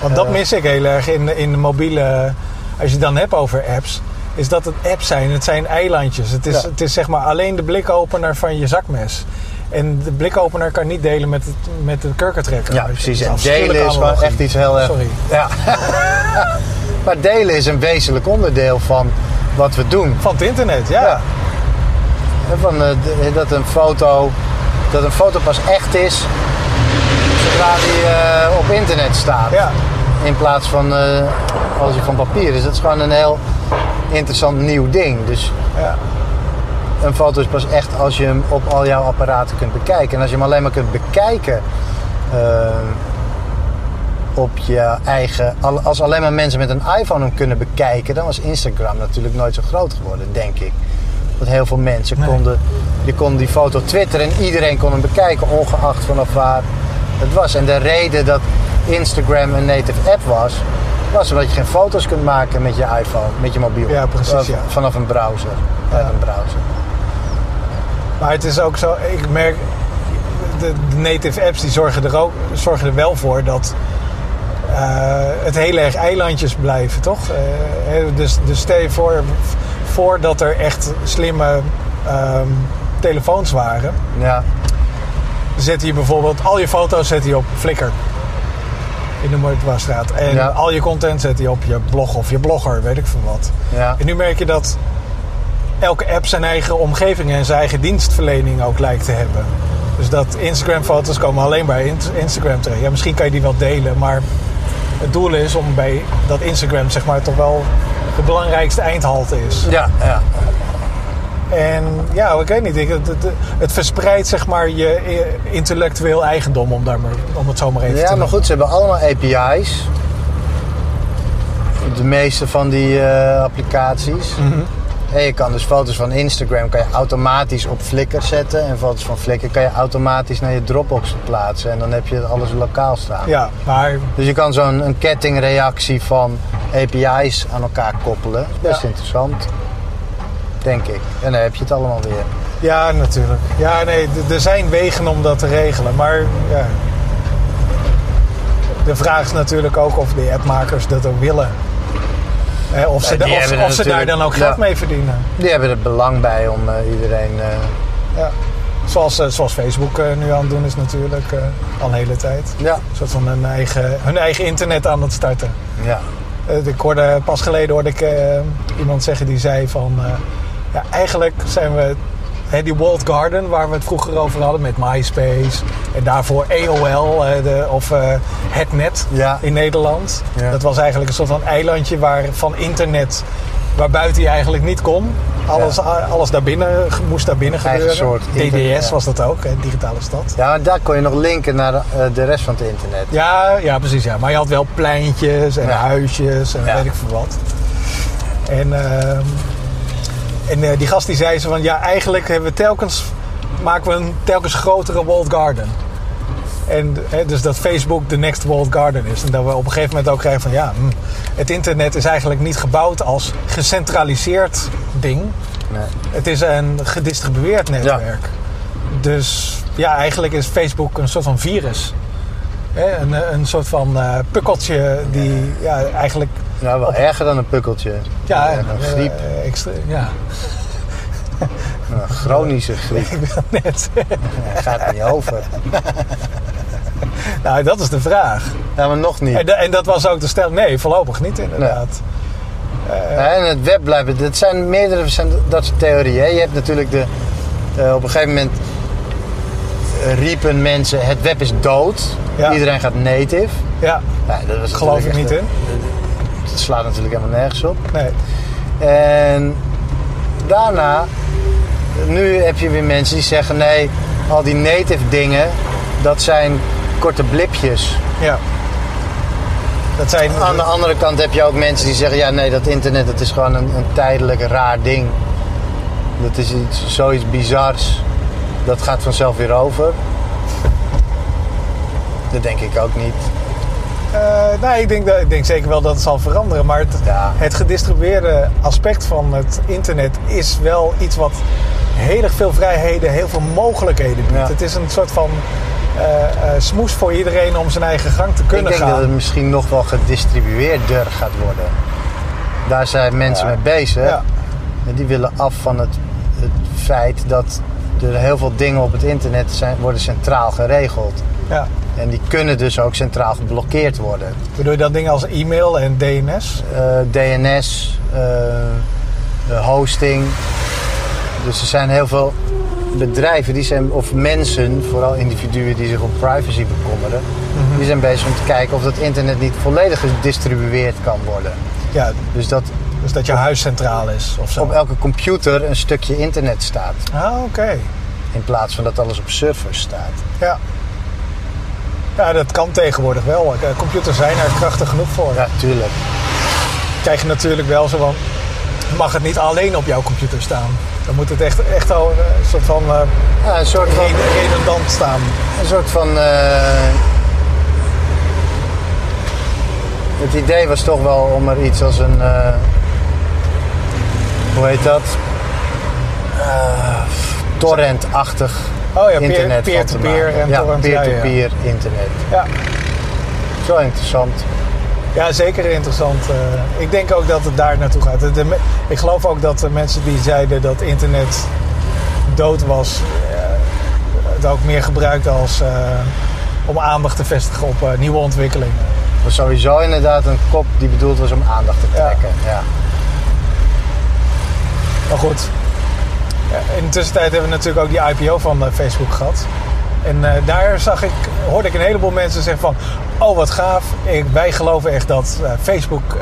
Want dat Eh. mis ik heel erg in, in de mobiele... Als je het dan hebt over apps... Is dat het apps zijn. Het zijn eilandjes. Het is, Ja. het is zeg maar alleen de blikopener van je zakmes. En de blikopener kan niet delen met, het, met de kurkentrekker. Ja, precies. En delen is gewoon analogie. echt iets heel erg... Sorry. Ja. maar delen is een wezenlijk onderdeel van wat we doen. Van het internet, ja. Ja. Van, eh, dat een foto... Dat een foto pas echt is... Zodra die eh, op internet staat. Ja. In plaats van eh, als je van papier is. Dat is gewoon een heel interessant nieuw ding. Dus Ja. een foto is pas echt als je hem op al jouw apparaten kunt bekijken. En als je hem alleen maar kunt bekijken op je eigen. al- Als alleen maar mensen met een iPhone hem kunnen bekijken, dan was Instagram natuurlijk nooit zo groot geworden, denk ik. Dat heel veel mensen Nee. konden. Je kon die foto twitteren en iedereen kon hem bekijken, ongeacht vanaf waar het was. En de reden dat Instagram een native app was, was omdat je geen foto's kunt maken met je iPhone, met je mobiel. Ja, precies, Of ja. Vanaf een browser. Uit een browser. Maar het is ook zo, ik merk, de, de native apps die zorgen er, ook, zorgen er wel voor dat eh, het heel erg eilandjes blijven, toch? Eh, hè, dus, dus stel je voor, voordat er echt slimme ehm, telefoons waren, Ja, zet je bijvoorbeeld al je foto's zet je op Flickr. In de Moordwaarstraat. En Ja. al je content zet je op je blog of je blogger, weet ik veel wat. ja. En nu merk je dat elke app zijn eigen omgeving en zijn eigen dienstverlening ook lijkt te hebben. Dus dat Instagram-foto's komen alleen bij Instagram terecht. Ja, misschien kan je die wel delen, maar het doel is om bij dat Instagram zeg maar toch wel de belangrijkste eindhalte is. Ja, ja. En ja, ik weet niet, ik- het, het, het verspreidt zeg maar je intellectueel eigendom om, daar maar, om het zo maar even Ja, te maar noemen. goed, ze hebben allemaal API's. De meeste van die eh, applicaties. Mhm. En je kan dus foto's van Instagram kan je automatisch op Flickr zetten. En foto's van Flickr kan je automatisch naar je Dropbox plaatsen. En dan heb je alles lokaal staan. Ja, maar Dus je kan zo'n een kettingreactie van API's aan elkaar koppelen. Best Ja. interessant. Denk ik. En dan heb je het allemaal weer. Ja, natuurlijk. Ja, nee, er zijn wegen om dat te regelen. Maar ja. De vraag is natuurlijk ook of de appmakers dat ook willen. Hè, of ze, of, ze daar dan ook geld mee verdienen. Die hebben er belang bij om eh, iedereen... eh, Ja. Zoals, eh, zoals Facebook nu aan het doen is natuurlijk al een hele tijd. ja, Een soort van hun eigen, hun eigen internet aan het starten. ja. Ik hoorde, pas geleden hoorde ik iemand zeggen die zei van... ja, eigenlijk zijn we... Die Walled Garden, waar we het vroeger over hadden met MySpace. En daarvoor AOL eh, de, of eh, het net Ja. in Nederland. Ja. Dat was eigenlijk een soort van eilandje waar, van internet... waar buiten je eigenlijk niet kon. Alles, alles daarbinnen moest daar binnen Eigen gebeuren. soort internet, DDS was dat ook, hè, digitale stad. Ja, maar daar kon je nog linken naar de, eh, de rest van het internet. Ja, ja, precies. Ja. Maar je had wel pleintjes en huisjes en weet ik veel wat. En, ehm, en eh, die gast die zei ze van... Ja, eigenlijk hebben we telkens, maken we een telkens grotere walled garden. En hè, dus dat Facebook de next walled garden is. En dat we op een gegeven moment ook krijgen van... Ja, hm, het internet is eigenlijk niet gebouwd als gecentraliseerd ding. Nee. Het is een gedistribueerd netwerk. Dus ja, eigenlijk is Facebook een soort van virus. Hè, een, een soort van eh, pukkeltje die ja, eigenlijk... Ja, wel erger dan een pukkeltje. Ja, een eh, griep. eh, extre- ja, Een chronische griep. ik wil net. Ja, gaat er niet over. nou, dat is de vraag. Ja, maar nog niet. En, en dat was ook de stelling. Nee, voorlopig niet inderdaad. Ja, en het web blijft. Het zijn meerdere zijn dat soort theorieën. hè. Je hebt natuurlijk de. eh, op een gegeven moment eh, riepen mensen: het web is dood. Ja. Iedereen gaat native. Ja, Ja, dat was geloof ik niet in. Het slaat natuurlijk helemaal nergens op. Nee. En daarna, nu heb je weer mensen die zeggen: nee, al die native dingen, dat zijn korte blipjes. Ja. Dat zijn... Aan de andere kant heb je ook mensen die zeggen: ja, nee, dat internet dat is gewoon een, een tijdelijk raar ding. Dat is iets, zoiets bizars. Dat gaat vanzelf weer over. Dat denk ik ook niet. Eh, nee, ik denk, dat, ik denk zeker wel dat het zal veranderen. Maar het, Ja. het gedistribueerde aspect van het internet is wel iets wat heel erg veel vrijheden, heel veel mogelijkheden biedt. Ja. Het is een soort van eh, smoes voor iedereen om zijn eigen gang te Ik kunnen denk gaan. dat het misschien nog wel gedistribueerder gaat worden. Daar zijn mensen Ja. mee bezig. Ja. En die willen af van het, het feit dat er heel veel dingen op het internet zijn, worden centraal geregeld. Ja. En die kunnen dus ook centraal geblokkeerd worden. Bedoel je dan dingen als e-mail en DNS? Eh, DNS, eh, hosting. Dus er zijn heel veel bedrijven die zijn, of mensen, vooral individuen die zich om privacy bekommeren, Mhm. die zijn bezig om te kijken of dat internet niet volledig gedistribueerd kan worden. Ja, Dus dat dus dat je huis centraal is of zo. op elke computer een stukje internet staat. Ah, oké. In plaats van dat alles op servers staat. Ja. Ja, dat kan tegenwoordig wel. Computers zijn er krachtig genoeg voor. Ja, tuurlijk. krijg je natuurlijk wel zo van... mag het niet alleen op jouw computer staan. Dan moet het echt, echt al eh, een soort van eh, Ja, een soort van, red- redundant staan. een soort van eh, het idee was toch wel om er iets als een. hoe heet dat? Torrent-achtig Oh ja, internet peer-to-peer maken. en ja, ja, ja. peer-to-peer internet. Ja. Zo interessant. ja, zeker interessant. Eh, ik denk ook dat het daar naartoe gaat. De- de- ik geloof ook dat de mensen die zeiden dat internet dood was... eh, het ook meer gebruikt als... eh, om aandacht te vestigen op nieuwe ontwikkelingen. Was sowieso inderdaad een kop die bedoeld was om aandacht te Ja. trekken. Ja. Maar goed, Ja, in de tussentijd hebben we natuurlijk ook die IPO van eh, Facebook gehad. En eh, daar zag ik, hoorde ik een heleboel mensen zeggen van... Oh, wat gaaf. Ik, wij geloven echt dat eh, Facebook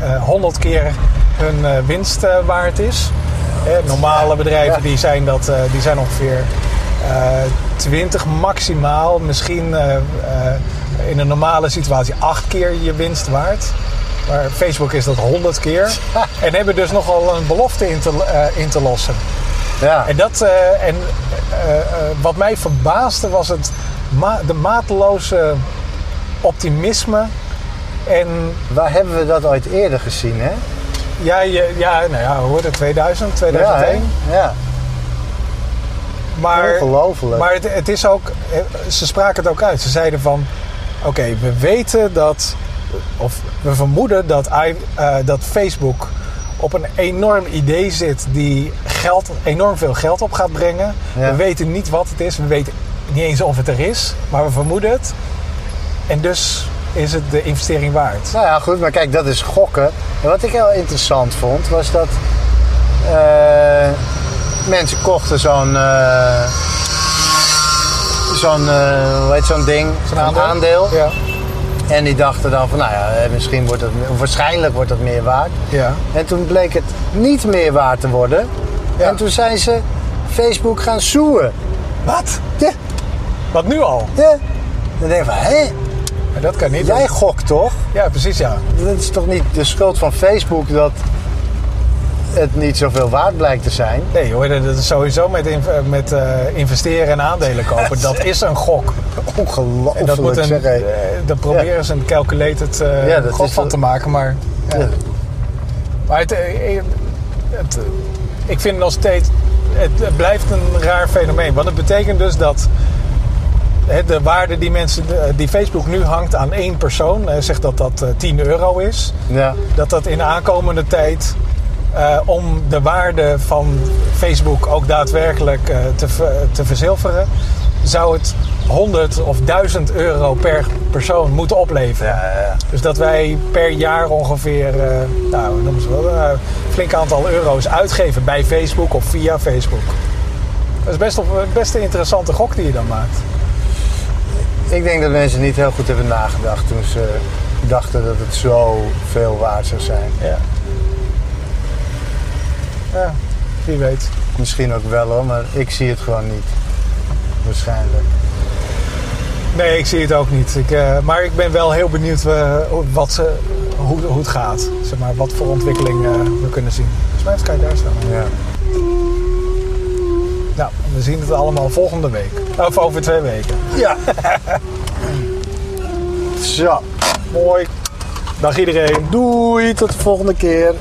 eh, eh, 100 keer hun eh, winst eh, waard is. Eh, normale bedrijven die zijn, dat, eh, die zijn ongeveer eh 20 maximaal. Misschien eh, eh, in een normale situatie 8 keer je winst waard. Maar Facebook is dat 100 keer. En hebben dus nogal een belofte in te, eh, in te lossen. Ja. En, dat, eh, en eh, eh, wat mij verbaasde was het ma- de mateloze optimisme. En Waar hebben we dat ooit eerder gezien, hè? ja, je, ja, nou ja, hoorde het? 2000, Ja, 2001. hè? ja. maar ongelooflijk. maar het, het is ook, ze spraken het ook uit. Ze zeiden van, oké, we weten dat, of we vermoeden dat, I- eh, dat Facebook op een enorm idee zit die geld, enorm veel geld op gaat brengen. Ja. We weten niet wat het is, we weten niet eens of het er is, maar we vermoeden het. En dus is het de investering waard. Nou ja, goed, maar kijk, dat is gokken. En wat ik heel interessant vond, was dat eh, mensen kochten zo'n eh, zo'n hoe heet zo'n ding, Zo'n zo'n aandeel. Ja. En die dachten dan van, nou ja, misschien wordt het, waarschijnlijk wordt dat meer waard. ja. En toen bleek het niet meer waard te worden. Ja. En toen zijn ze Facebook gaan zoeken. Wat? Ja, Wat nu al? ja. Dan denk je van, hé, Maar dat kan niet. jij gokt toch? Ja, precies ja. Dat is toch niet de schuld van Facebook dat het niet zoveel waard blijkt te zijn? Nee hoor, dat is sowieso met, inv- met eh, investeren en aandelen kopen. Dat is een gok. En dat moet Ongelooflijk een, zeg hé. eh, daar proberen ze een calculated eh Ja, gok van te maken. Maar, ja. Ja. maar het, het, ik vind nog steeds, het blijft een raar fenomeen. Want het betekent dus dat de waarde die, mensen, die Facebook nu hangt aan één persoon, eh, zegt dat dat eh, 10 euro is. Ja. dat dat in aankomende tijd eh, om de waarde van Facebook ook daadwerkelijk eh, te, te verzilveren, zou het 100 of 1000 euro per persoon moeten opleveren. Ja. Dus dat wij per jaar ongeveer, eh, nou, noemen ze wel, eh, flink aantal euro's uitgeven bij Facebook of via Facebook. Dat is best, op, best een interessante gok die je dan maakt. Ik denk dat mensen niet heel goed hebben nagedacht toen ze dachten dat het zo veel waard zou zijn. Ja. Ja, wie weet. Misschien ook wel hoor, maar ik zie het gewoon niet. Waarschijnlijk. Nee, ik zie het ook niet. Ik, eh, maar ik ben wel heel benieuwd eh, wat ze, hoe, hoe het gaat. Zeg maar, wat voor ontwikkeling eh, we kunnen zien. Volgens mij je daar staan. Ja. Nou, we zien het allemaal volgende week. Of over twee weken. ja. Zo. Mooi. Dag iedereen. Doei, tot de volgende keer.